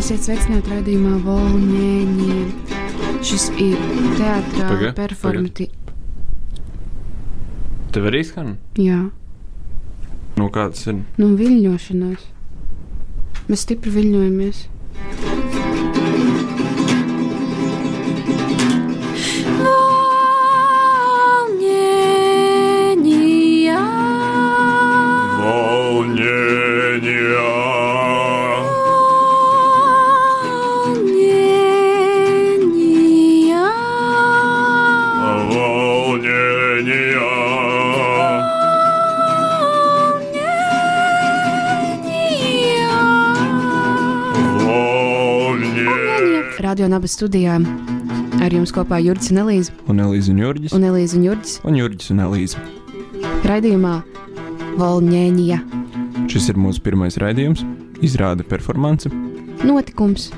Esiet sveicināti raidījumā Volņēņie. Šis ir teātrā Paga, performati. Tev arī skan? Jā, Nu, kāds ir? nu viļņošanās. Mēs stipri viļņojamies. Radio Nabas studijā ar jums kopā Jurģis un Elīze. Un Elīze un Jurģis. Un Elīze un Jurģis Un Jurģis un Elīze. raidījumā Volņēņa Šis ir mūsu pirmais raidījums. Izrāda performance. notikums.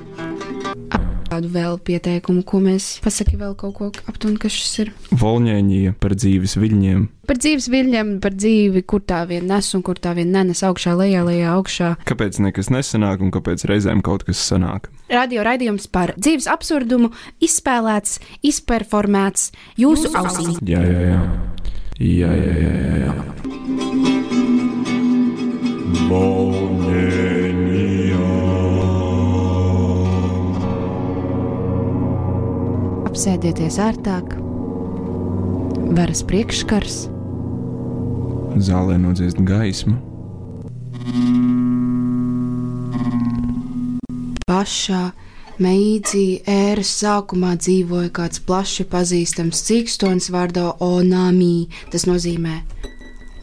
Kādu vēl pieteikumu, ko mēs pasaki vēl kaut ko aptuveni, kas šis ir. Volņēņie par dzīves viļņiem. Par dzīves viļņiem, par dzīvi, kur tā vien nes un kur tā vien nenes augšā, lejā, lejā, augšā. Kāpēc nekas nesanāk un kāpēc reizēm kaut kas sanāk? Radio raidījums par dzīves absurdumu izspēlēts, izperformēts jūsu ausīs. Jā, jā, jā. Jā, jā, jā, jā. jā. Apsēdieties ērtāk, varas priekšskars, Zālē nodziest gaismu. pašā Meijī ēras sākumā dzīvoja kāds plaši pazīstams cīkstons vārdā Onami. Tas nozīmē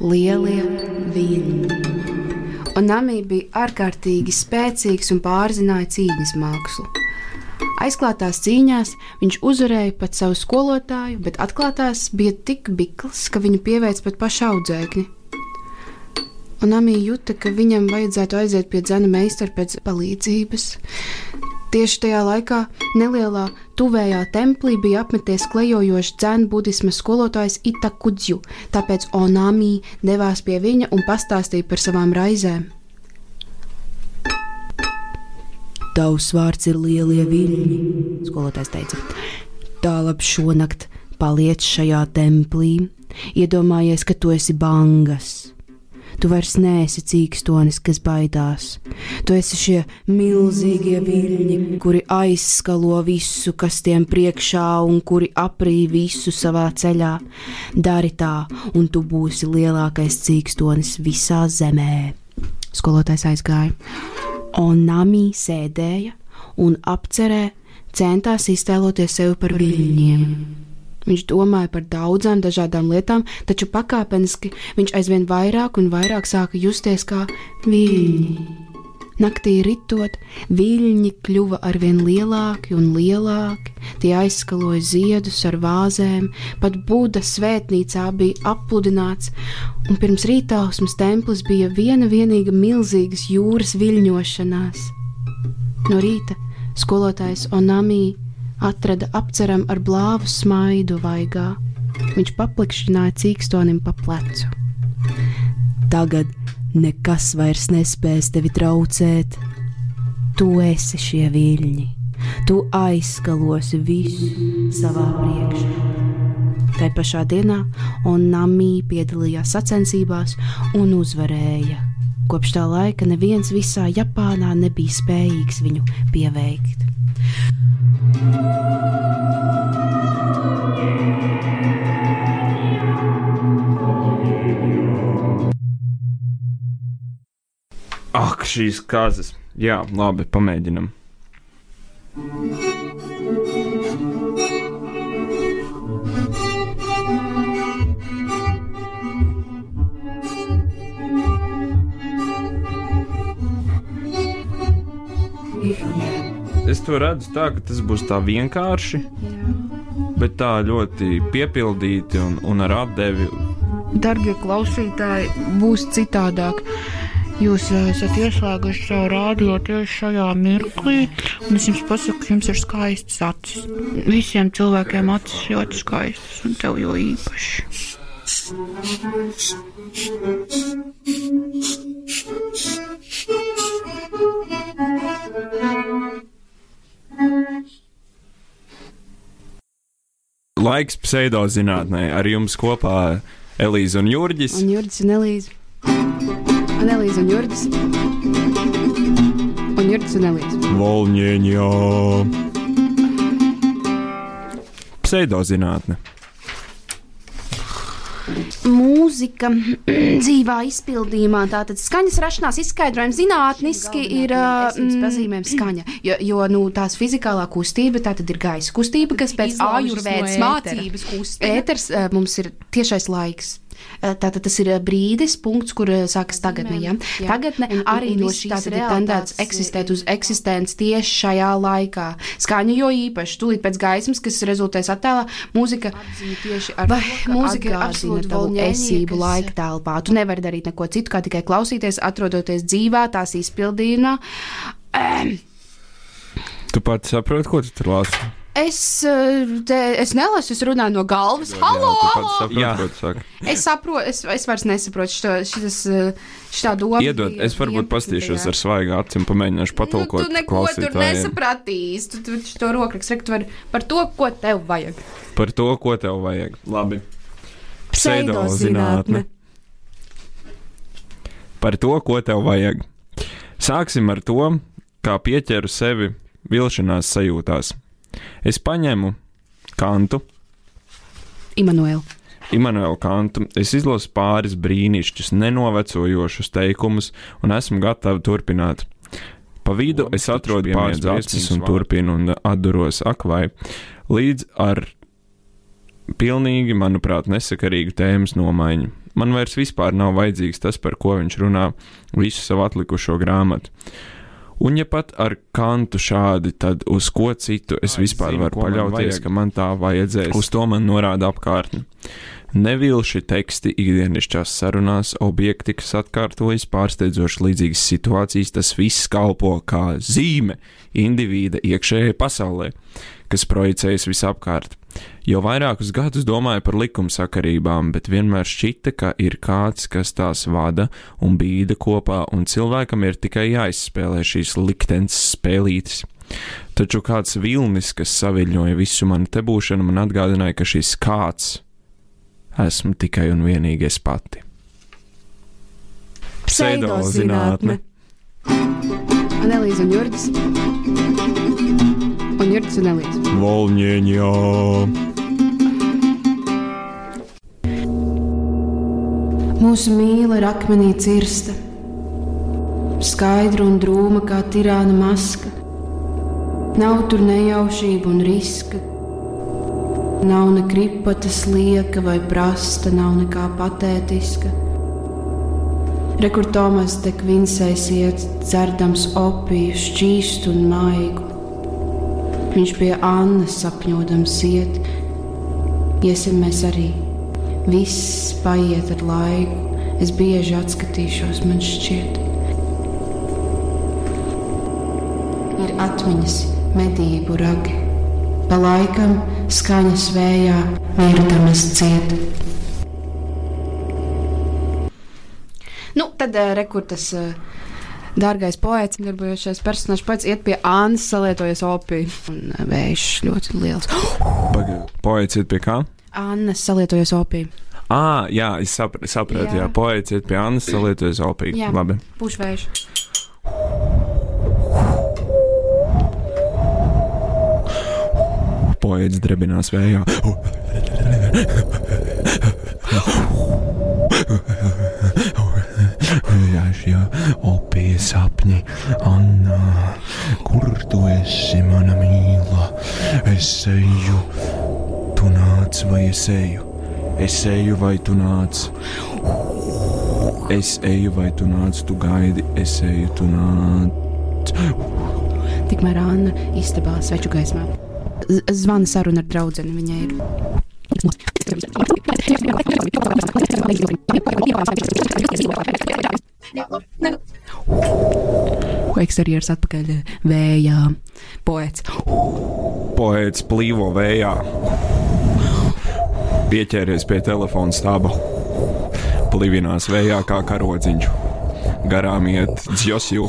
lielie viļņi. Onami bija ārkārtīgi spēcīgs un pārzināja cīņas mākslu. Aizklātās cīņās viņš uzvarēja pat savu skolotāju, bet atklātās bija tik bikls, ka viņu pieveic pat paša audzēkņi. Un Amī jūta, ka viņam vajadzētu aiziet pie dzena meistara pēc palīdzības. Tieši tajā laikā nelielā tuvējā templī bija apmeties klejojošs dzēnu budisma skolotājs Itakudzu, tāpēc Onamī devās pie viņa un pastāstīja par savām raizēm. Tavs vārds ir lielie viļņi, skolotājs teica. Tālāk šonakt paliec šajā templī, iedomājies, ka tu esi bangas. Tu vairs neesi cīkstonis, kas baidās. Tu esi šie milzīgie viļņi, kuri aizskalo visu, kas tiem priekšā, un kuri aprī visu savā ceļā. Dari tā, un tu būsi lielākais cīkstonis visā zemē. Skolotājs aizgāja. Un Nami sēdēja un apcerē, centās iztēloties sevi par viļņiem. Viņš domāja par daudzām dažādām lietām, taču pakāpeniski viņš aizvien vairāk un vairāk sāka justies kā viļņi. Naktī ritot, viļņi kļuva arvien lielāki un lielāki, tie aizskaloja ziedus ar vāzēm, pat Buda svētnīcā bija apludināts, un pirms rītausmas templis bija viena vienīga milzīgas jūras viļņošanās. No rīta skolotājs Onamī atrada apceram ar blāvu smaidu vaigā. Viņš paplikšķināja cīkstonim pa plecu. Tagad nekas vairs nespēs tevi traucēt. Tu esi šie viļņi, tu aizskalosi visu savā priekšā. Tā pašā dienā Onamī piedalījās sacensībās un uzvarēja. Kopš tā laika neviens visā Japānā nebija spējīgs viņu pieveikt. Ak, šīs kazas. Jā, labi, pamēģinam. Es to redzu tā, ka tas būs tā vienkārši, bet tā ļoti piepildīti un, un ar atdevi. Darbie klausītāji, būs citādāk. Jūs ā, esat ieslēguši savu rādio tieši šajā mirklī, un es jums pasaku, ka jums ir skaistas acis. Visiem cilvēkiem acis ļoti skaistas, un tev jau īpaši. Laiks pseidozinātnē ar jums kopā Elīze un Jurģis. Un Jurģis un Elīze. Un Elīze un Jurģis. Un Jurģis un Elīze. Volņēņā. Pseidozinātne. Mūzika dzīvā izpildījumā, tātad skaņas rašanās izskaidrojums zinātniski ir mm, pazīmēm skaņa. Jo, jo nu, tās fizikālā kustība, tā tad ir gaisa kustība, kas pēc ājurvēdas mācības kustība. Ēters uh, mums ir tiešais laiks. Uh, Tātad tas ir uh, brīdis, punkts, kur uh, sākas tagadne. Ja? Tagadne un, arī no šīs ir tendēts eksistēt uz eksistenci tieši šajā laikā. Skaņa jo īpaši, tūlīt pēc gaismas, kas rezultēs attēlā, mūzika tieši ar Vai, mūzika ir absolūti tavu esību laika telpā. Tu nevari darīt neko citu, kā tikai klausīties, atrodoties dzīvā, tās izpildījumā. Um, Tu pats saproti, ko tu tur lāsi? Es, eh, te, es nelasu, es runāju no galvas. Halo! Tu Jā. tu saki. Es saprotu, es, es vairs nesaprotu šo, šitas, eh, šitā doma. Iedod, es varbūt pastīšos ar svaigu acīm, pamēģināšu patulkot. Nu, tu neko tur klausītājiem. nesapratīsi. Tu, tu to rokrakstu rekt var par to, ko tev vajag. Par to, ko tev vajag. Labi. Pseidozinātne. Par to, ko tev vajag. Sāksim ar to, kā pieķeru sevi vilšanās sajūtās. Es paņemu kantu, Immanuēl. Imants Kantu. Es izlasu pāris brīnišķus, nenovecojošus teikumus, un esmu gatava turpināt. Pa vidu es atrodu pāris acis un turpinu un atduros akvai. Līdz ar pilnīgi, manuprāt, nesakarīgu tēmas nomaiņu. Man vairs vispār nav vajadzīgs tas, par ko viņš runā visu savu atlikušo grāmatu. Un, ja pat ar kantu šādi, tad uz ko citu es Ai, vispār zinu, varu man paļauties, vajag. ka man tā vajadzēs. Uz to man norāda apkārtne. Nevilši teksti ikdienišķās sarunās, objekti, kas atkārtojas pārsteidzoši līdzīgas situācijas, tas viss kalpo kā zīme indivīda iekšējai pasaulē, kas projicējas visapkārt. Jau vairākus gadus domāju par likumsakarībām, bet vienmēr šķita, ka ir kāds, kas tās vada un bīda kopā, un cilvēkam ir tikai jāizspēlē šīs liktenes spēlītes. Taču kāds vilnis, kas saviļņoja visu manu te būšanu, man atgādināja, ka šis kāds esmu tikai un vienīgi es pati. Pseidozinātne. Un Elīze un Jurģis. Elīze. Volņēņā. Mūsu mīla ir akmenī cirsta, skaidra un drūma kā tirāna maska. Nav tur nejaušība un riska. Nav ne kripatas lieka vai prasta, nav nekā patētiska. Rekur Tomas te kvinsēs iet, dzerdams opiju, šķīstu un maigu. Viņš pie Annas sapņodams iet, iesim mēs arī. Viss paiet ar laiku, es bieži atskatīšos, man šķiet. Ir atmiņas, medību ragi, pa laikam skaņas vējā, mirdamas ciet. Nu, tad uh, rekurtas. Uh, Dārgais poets, darbojošais personāžs pats iet pie Annas, salietojas opiju. Un uh, vējš ļoti liels. Poets iet pie kā? Annas salietojas opiju. Ah, jā, es sapr sapratu, jā, Jā. poets iet pie Annas, salietojas opiju. Jā. Labi. Puš vējš. Poets drebinās vējā. Šie opija sapņi, Anna, kur tu esi, mana mīla? Es eju, tu nāc vai es eju? Es eju vai tu nāc? Es eju vai tu nāc, tu gaidi, es eju, tu nāc. Tikmēr Anna istabā sveču gaismā. Z- Zvana saruna ar draugu. Viņai ir. Eksterjers atpakaļ vējā. Poets. Poets plīvo vējā. Pieķēries pie telefona staba, plivinās vējā kā karodziņš. Garām iet dzjosju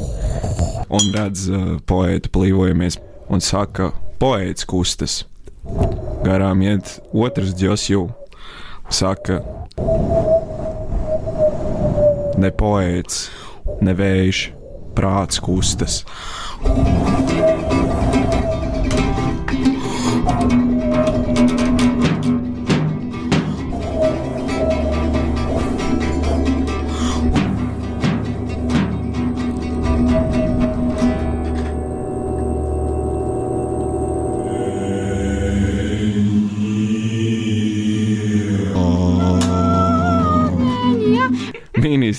un redz uh, poētu plīvojamies un saka, poēts kustas. Garām iet otrs dzjosju, saka, ne poēts, ne vējš, prāts kustas.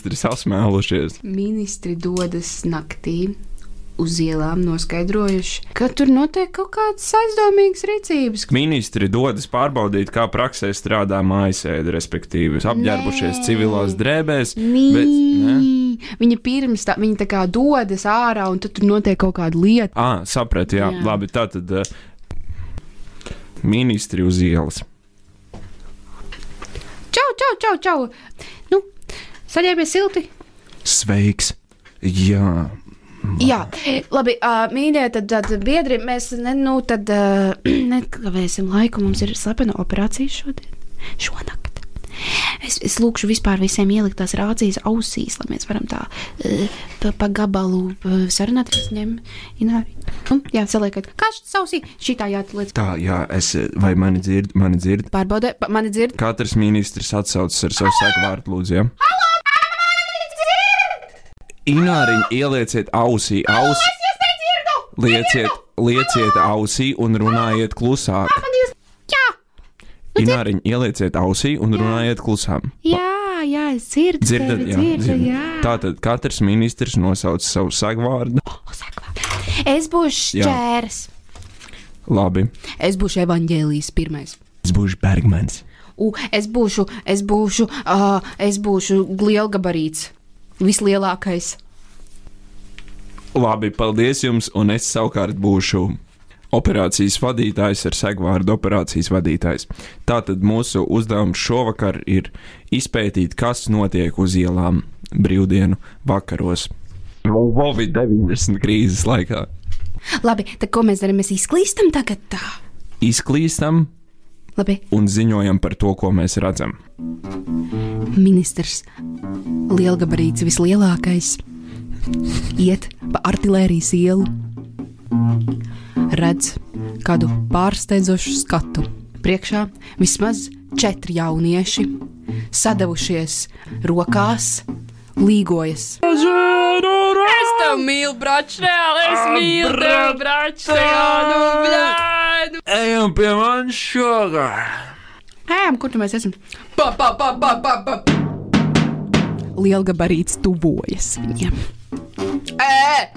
Ministri sasmēlušies. Ministri dodas naktī uz ielām, noskaidrojuši, ka tur notiek kaut kādas aizdomīgas rīcības. Ministri dodas pārbaudīt, kā praksē strādā mājasēde, respektīvi, apģērbušies Nē. civilās drēbēs. Bet, ne? viņa pirms tam, viņa tā kā dodas ārā, un tad tur notiek kaut kāda lieta. Ah, sapratu, Jā. jā. labi. Tā tad uh, ministri uz ielas. Čau, čau, čau, čau! Nu, saģērbies silti! Sveiks! Jā, Jā, labi, uh, mīļie, tad, tad biedri, mēs ne, nu, tad, uh, nekavēsim laiku. Mums ir slepena operācija šodien, šonakt. Es, es lūkšu vispār visiem ielikt tās rācijas ausīs, lai mēs varam tā uh, pa, pa gabalu uh, sarunāt. Es ņemu, ināri. Nu, jā, saliekat, kā šis ausī, šitā jāatliec. tā, jā, es, vai mani dzird, mani dzird? Pārbaudē, pa, mani dzird. Katrs ministrs atsaucas ar savu sēku vārdu, lūdzu, jā. Ināriņu ielieciet ausī, ausī. Lieciet, lieciet ausī un runājiet klusāk. Jā, Ināriņu ielieciet ausī un runājiet klusām. jā, jā, es dzirdu. Dzirdat, jā, dzirdu. Tātad katrs ministrs nosauc savu sagvārdu. Es būšu šķērs. Labi. Es būšu evaņģēlijs pirmais. Es būšu Bergmans. U, es būšu, es būšu, uh, es būšu lielgabarīts, vislielākais. Labi, paldies jums, un es savukārt būšu operācijas vadītājs ar segvārdu operācijas vadītājs. Tātad mūsu uzdevums šovakar ir izpētīt, kas notiek uz ielām brīvdienu vakaros. Covid-19 krīzes laikā. Labi, tad ko mēs darām? Mēs izklīstam tagad tā. Izklīstam Labi, un ziņojam par to, ko mēs redzam. ministrs, lielgabarīts, vislielākais, iet pa artērijas ielu, redz kādu pārsteidzošu skatu. Priekšā vismaz četri jaunieši, sadavušies rokās, līgojas. Es tev mīlu, bračēl, es mīlu tev, bračēl, nu, bļādu. Ejam pie manis šogad! Ejam, kur tu mēs esam? Pa, pa, pa, pa, pa, pa. Lielgabarīts tuvojas viņiem. Ē!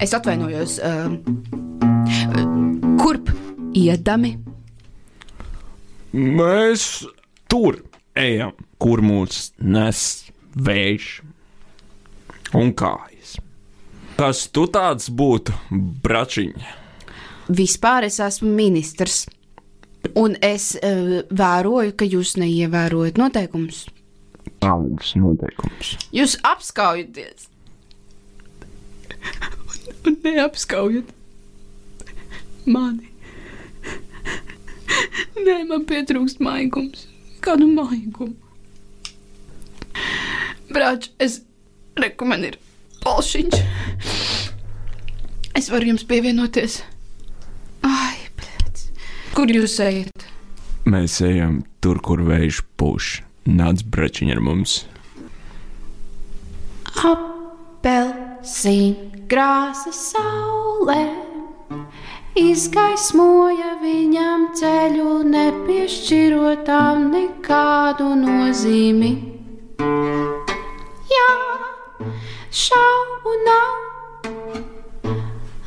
Es atvainojos. Uh, kurp iedami? Mēs tur ejam, kur mūs nes vējš un kājas. Kas tu tāds būtu, bračiņ? Vispār es esmu ministrs. Un es uh, vēroju, ka jūs neievērojat noteikumus. Kādas noteikums? Jūs apskaujaties. Un neapskaujat mani. Nē, man pietrūkst maigums. Kādu maigumu? Brāč, es reku, man ir polšiņš. Es varu jums pievienoties. Ai, blēds. Kur jūs ejat? Mēs ejam tur, kur vējš pūš. Nāc, bračiņ, ar mums. Apelsīna krāsa saulē izgaismoja viņam ceļu, nepiešķirot tam nekādu nozīmi. Šaubu nav.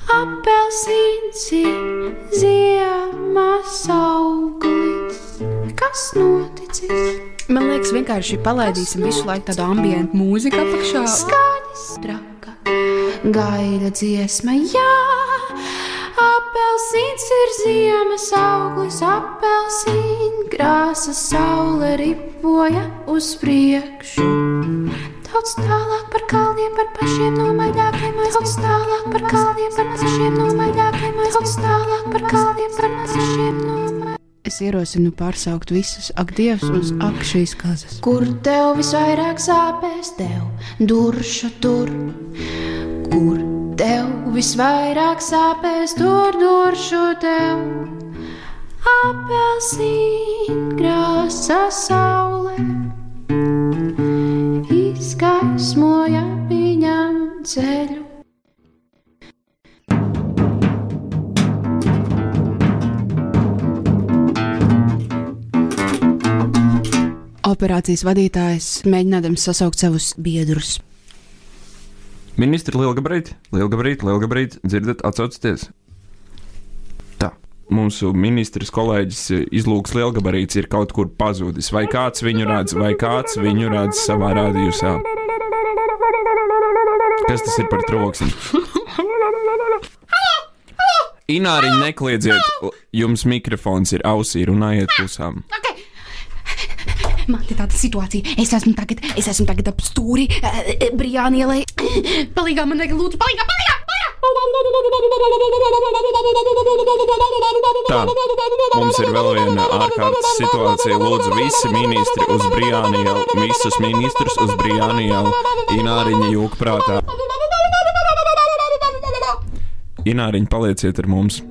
Apelsīns ir ziemas auglis. Kas noticis? Man liekas, vienkārši palaidīsim visu laiku tādu ambientu mūziku apakšā. Skaņas traka, gaida dziesma, jā, Apelsīns ir ziemas auglis, apelsīna krāsa, saule ripoja uz priekšu. Daudz tālāk kalniem, par pašiem nomaļākiem, daudz tālāk par kalniem, par pašiem nomaļākiem, daudz tālāk par kalniem, par pašiem nomaļākiem. Es ierosinu pārsaukt visus ak, Dievs, uz ak šīs kazas. Kur tev visvairāk sāpēs, tev duršu tur, kur tev visvairāk sāpēs, tur duršu tev. Apelsīna krāsa saule ceļu. Operācijas vadītājs mēģinādams sasaukt savus biedrus. Ministri Lielgabrīt, Lielgabrīt, Lielgabrīt, dzirdat, atsaucaties? Tā. Mūsu ministrs kolēģis izlūks Lielgabarīts ir kaut kur pazudis. Vai kāds viņu redz, vai kāds viņu redz savā rādījusā? Kas tas ir par troksni? Ināriņ, nekliedziet, jums mikrofons ir ausī, runājiet pusām. Man te tāda situācija. Es esmu tagad, es esmu tagad ap stūri, uh, Brijānielai. Palīgā man vajag lūdzu, palīgā, palīgā! Tā, mums ir vēl viena ārkārtas situācija. Lūdzu, visi ministri uz Brijānielu, visus ministrus uz Brijānielu, Ināriņa jūgprātā. Ināriņa, palieciet ar mums!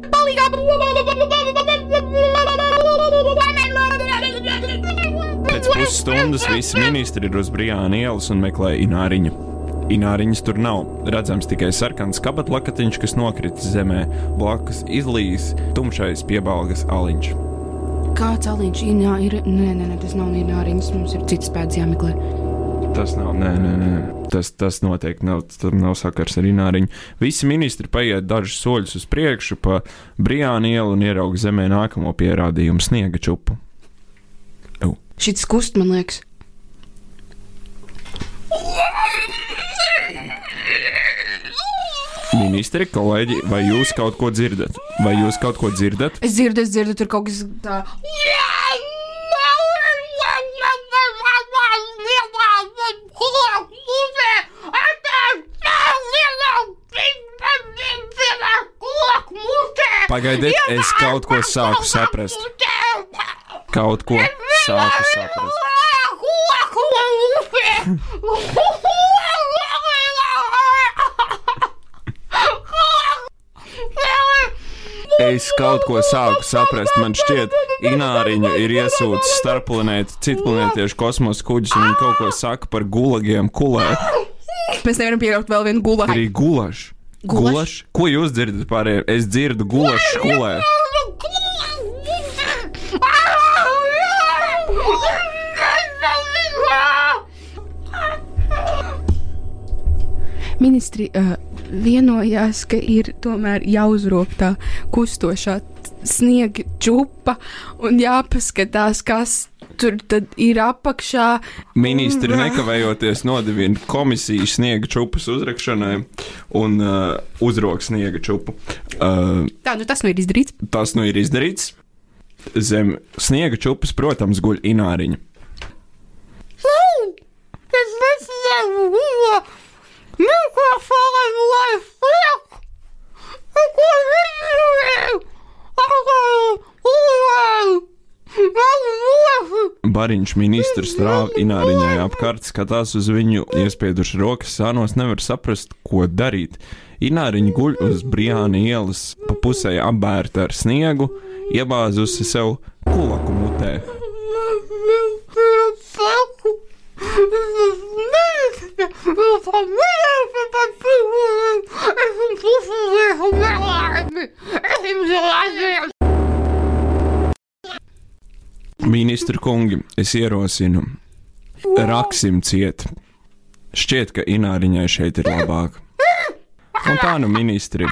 Pēc pusstundas visi ministri ir uz Brijāna ielas un meklē Ināriņu. Ināriņas tur nav. Redzams tikai sarkans kabatlakatiņš, kas nokritis zemē, blakus izlīs tumšais piebalgas aliņš. Kāds aliņš Inā ir? Nē, nē, nē, tas nav Ināriņas, mums ir cits pēdas jāmeklē. Tas nav, nē, nē, nē. Tas, tas noteikti nav, tam nav sakars ar Ināriņu. Visi ministri paiet dažus soļus uz priekšu pa Brijāna ielu un ieraug zemē nākamo pierādījumu sniega čupu. Šis kust, man liekas. Ministri, kolēģi, vai jūs kaut ko dzirdat? Vai jūs kaut ko dzirdat? Es dzirdu, es dzirdu, tur kaut kas tā. Pagaidiet, es kaut ko sāku saprast. Kaut ko sāku saprast. Es kaut ko sāku saprast. Man šķiet, Ināriņa ir iesūcis starpplanētu, citplanētiešu kosmosa kuģus, un viņi kaut ko saka par gulagiem kulē. Mēs nevaram pieļaut vēl vienu gulāju. Arī gulašs. Gulaš? Gulaš? Ko jūs dzirdat pārējiem? Es dzirdu gulašu kulē. Ministri uh, vienojās, ka ir tomēr jāuzrop tā kustošā sniega čupa un jāpaskatās, kas tur tad ir apakšā. Ministri nekavējoties nodevina komisiju sniega čupas uzrakšanai un uh, uzrok sniega čupu. Uh, Tā, nu tas nu ir izdarīts. tas nu ir izdarīts. Zem sniega čupas, protams, guļ ināriņa. Bariņš ministrs strāv ināriņai apkārt, skatās uz viņu, iespieduši rokas sānos, nevar saprast, ko darīt. Ināriņa guļ uz Briāna ielas, pa pusē apbērta ar sniegu, iebāzusi sev kulaku mutē. Ministru kungi, es ierosinu, raksim ciet. Šķiet, ka Ināriņai šeit ir labāk. Un tā nu ministri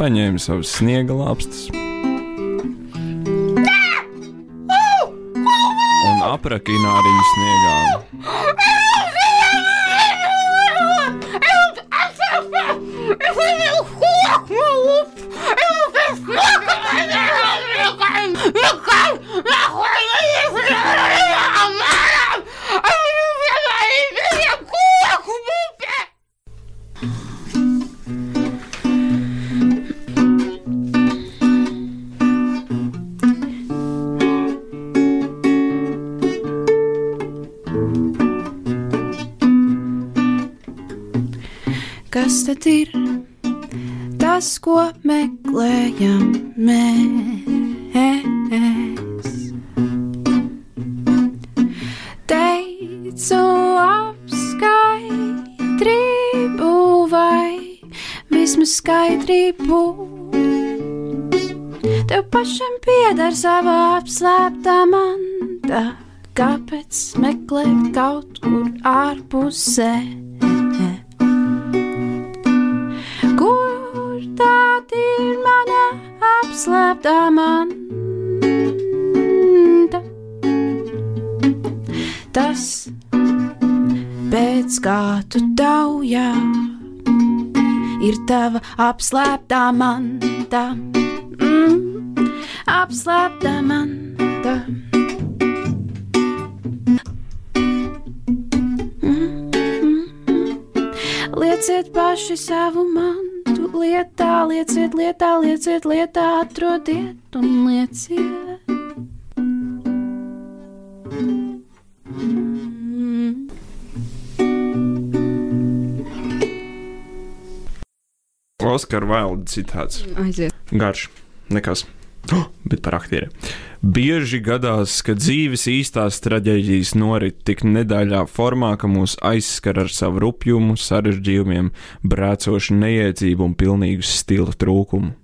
paņēma savus sniega lāpstus apraka Ināriņu sniegā. ko meklējam mēs? Teicu apskaidrību vai vismaz skaidrību. Tev pašam pieder savā apslēptā manta, kāpēc meklēt kaut kur ārpusē? Kā tu taujā, ir tava apslēptā manta. Mm, apslēptā manta. Lieciet paši savu mantu lietā, lieciet lietā, lieciet lietā, atrodiet un lieciet. Oskara Vailda citāts. Aiziet. Garš, nekas. Oh, bet par aktieriem. Bieži gadās, ka dzīves īstās traģēdijas norit tik nedaļā formā, ka mūs aizskar ar savu rupjumu, sarežģījumiem, brēcošu neiedzību un pilnīgu stila trūkumu.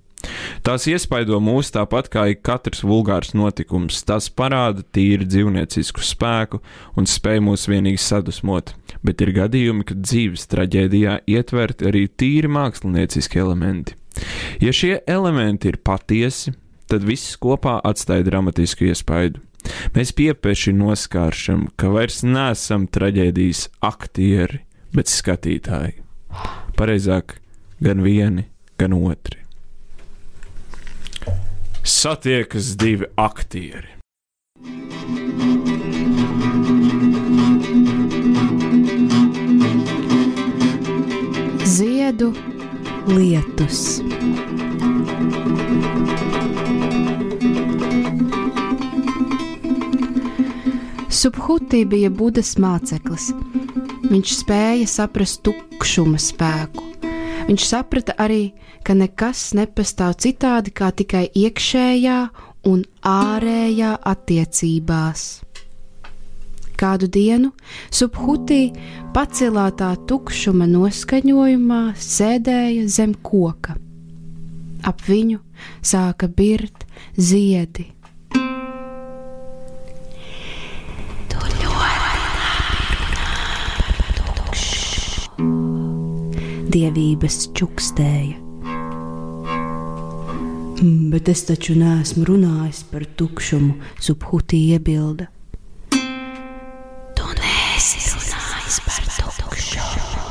Tās iespaido mūs tāpat kā ik katrs vulgārs notikums. Tas parāda tīri dzīvniecisku spēku un spēj mūs vienīgi sadusmot, bet ir gadījumi, kad dzīves traģēdijā ietverti arī tīri mākslinieciski elementi. Ja šie elementi ir patiesi, tad viss kopā atstāja dramatisku iespaidu. Mēs piepeši noskāršam, ka vairs neesam traģēdijas aktieri, bet skatītāji. Pareizāk, gan vieni, gan otri. Satiekas divi aktieri. Ziedu lietus. Subhutī bija Budas māceklis. Viņš spēja saprast tukšuma spēku. Viņš saprata arī, ka nekas nepastāv citādi kā tikai iekšējā un ārējā attiecībās. Kādu dienu Subhutī pacelātā tukšuma noskaņojumā sēdēja zem koka. Ap viņu sāka birt ziedi. Dievības čukstēja. "Mm, Bet es taču neesmu runājis par tukšumu, subhutī iebilda. Tu neesi runājis par tukšumu.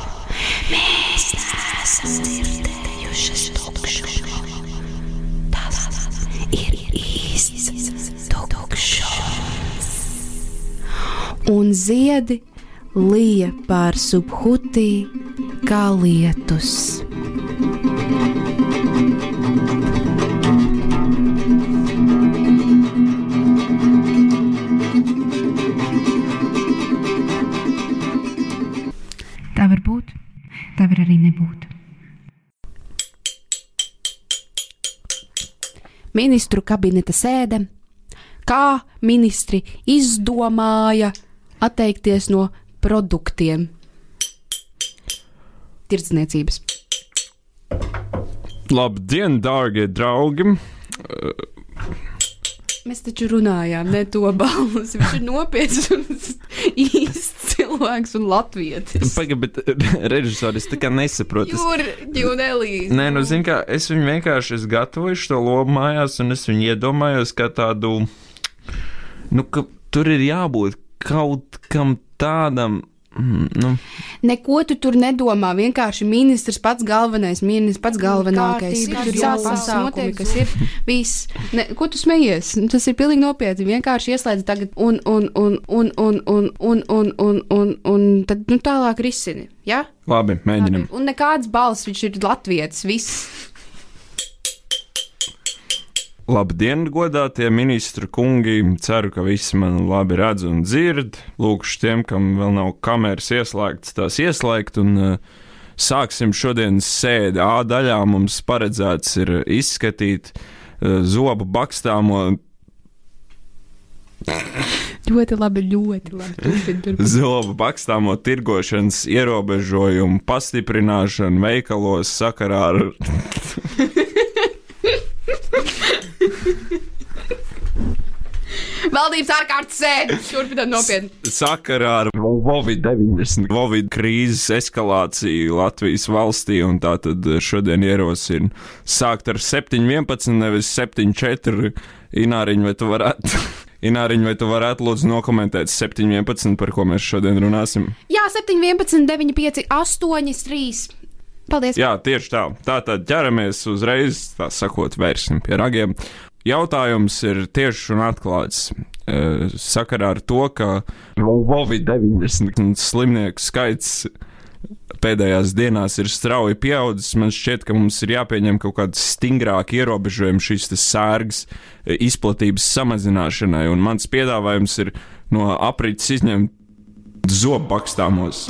Mēs neesam dzirdējušas tukšumu. Tas ir īsts tukšums. Un ziedi lija pār subhutī kā lietus. Tā var būt, tā var arī nebūt. Ministru kabineta sēde. Kā ministri izdomāja atteikties no produktiem? Tirdzniecības. Labdien, dārgie draugi! Mēs taču runājām, ne to balsi. Viņš ir nopietns un īsts cilvēks un latvietis. Pagaid, bet režisors tā kā nesaprot. Es... Jūra, Elīze. Nē, nu, zini, kā es viņu vienkārši es gatavoju šo lomu mājās, un es viņu iedomājos kā tādu, nu, ka tur ir jābūt kaut kam tādam, Mm, nu, Neko tu tur nedomā. Vienkārši ministrs pats galvenais, ministrs pats galvenākais. Kārtība, Tur jau pasākumi, notiek. kas ir viss. Ne, ko tu smejies? Nu, Tas ir pilnīgi nopietni. Vienkārši ieslēdz tagad un, un, un, un, un, un, un, un, un, un, un tad nu, tālāk risini. Ja? labi, mēģinam. Un nekāds balss, viņš ir latvietis, viss. Labdien, godātie ministru kungi! Ceru, ka visi mani labi redz un dzird. Lūkšu tiem, kam vēl nav kameras ieslēgtas, tās ieslēgt. Un, uh, sāksim šodienas sēdi. A daļā mums paredzēts ir izskatīt uh, zobu bakstāmo, Ļoti labi, ļoti labi. Zobu bakstāmo tirgošanas ierobežojumu pastiprināšanu veikalos sakarā ar Valdības ārkārtas sēde. Turpināt nopietni. sakarā ar Covid-19 Covid krīzes eskalāciju Latvijas valstī. un Tātad šodien ierosina sākt ar 7,11, nevis 7,4. Ināriņa, vai tu varētu? Ināriņa, vai tu varētu lūdzu nokomentēt 7,11, par ko mēs šodien runāsim? Jā, 7, 11, 9, 5, 8, 3. Paldies! Jā, tieši tā. Tātad ķeramies uzreiz, tā sakot, vērsim pie ragiem. Jautājums ir tieši un atklāts. e, Sakarā ar to, ka Covid-19 slimnieku skaits pēdējās dienās ir strauji pieaudzis, man šķiet, ka mums ir jāpieņem kaut kāds stingrāk ierobežojums šīs sērgas e, izplatības samazināšanai. Un mans piedāvājums ir no aprits izņemt zobbakstāmos.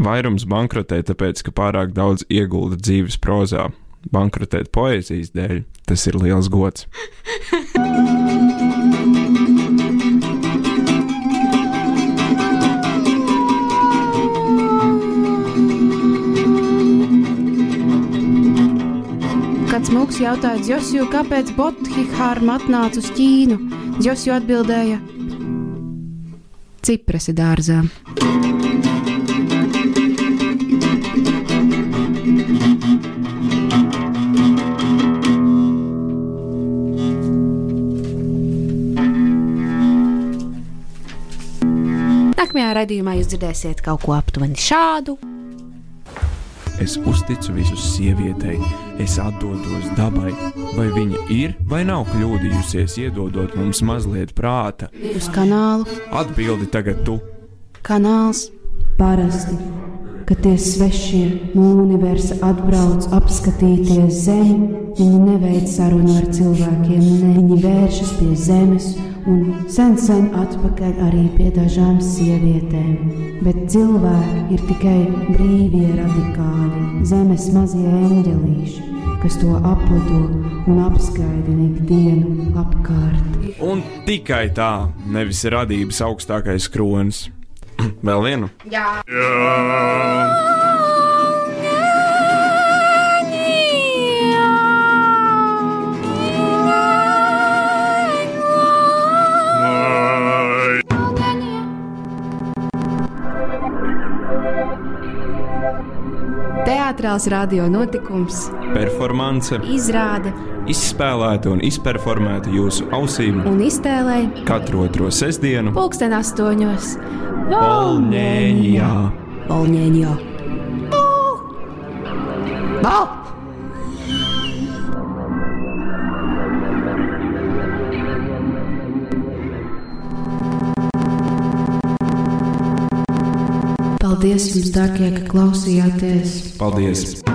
Vairums bankrotē tāpēc, ka pārāk daudz iegulda dzīves prozā. Bankrotēt poēzijas dēļ tas ir liels gods. Kāds mūks jautāja Dzosju, kāpēc Bothihārma atnāca uz Ķīnu? Dzosju atbildēja: Cipresi dārzā. Nākamajā raidījumā jūs dzirdēsiet kaut ko aptuveni šādu. Es uzticu visu sievietei, es atdodos dabai. Vai viņa ir vai nav kļūdījusies, iedodot mums mazliet prāta? Uz kanālu Atbildi tagad tu! kanāls Parasti, kad tie svešie no universa atbrauc apskatīties zemi, viņi neveic sarunu ar cilvēkiem, ne viņi vēršas pie zemes un sen sen atpakaļ arī pie dažām sievietēm. Bet cilvēki ir tikai brīvie radikāļi, zemes mazie eņģelīši, kas to aplido un apskaidina ikdienu apkārt. Un tikai tā, nevis radības augstākais kronis. Vēl vienu. teātrāls radio notikums, Performance izrāde izspēlēta un izperformēta jūsu ausīm un iztēlē katru otro sestdienu. pulksten astoņos. Polņēņā! Polņēņā. Val! Paldies jums, dārgie, ka klausījāties! Paldies!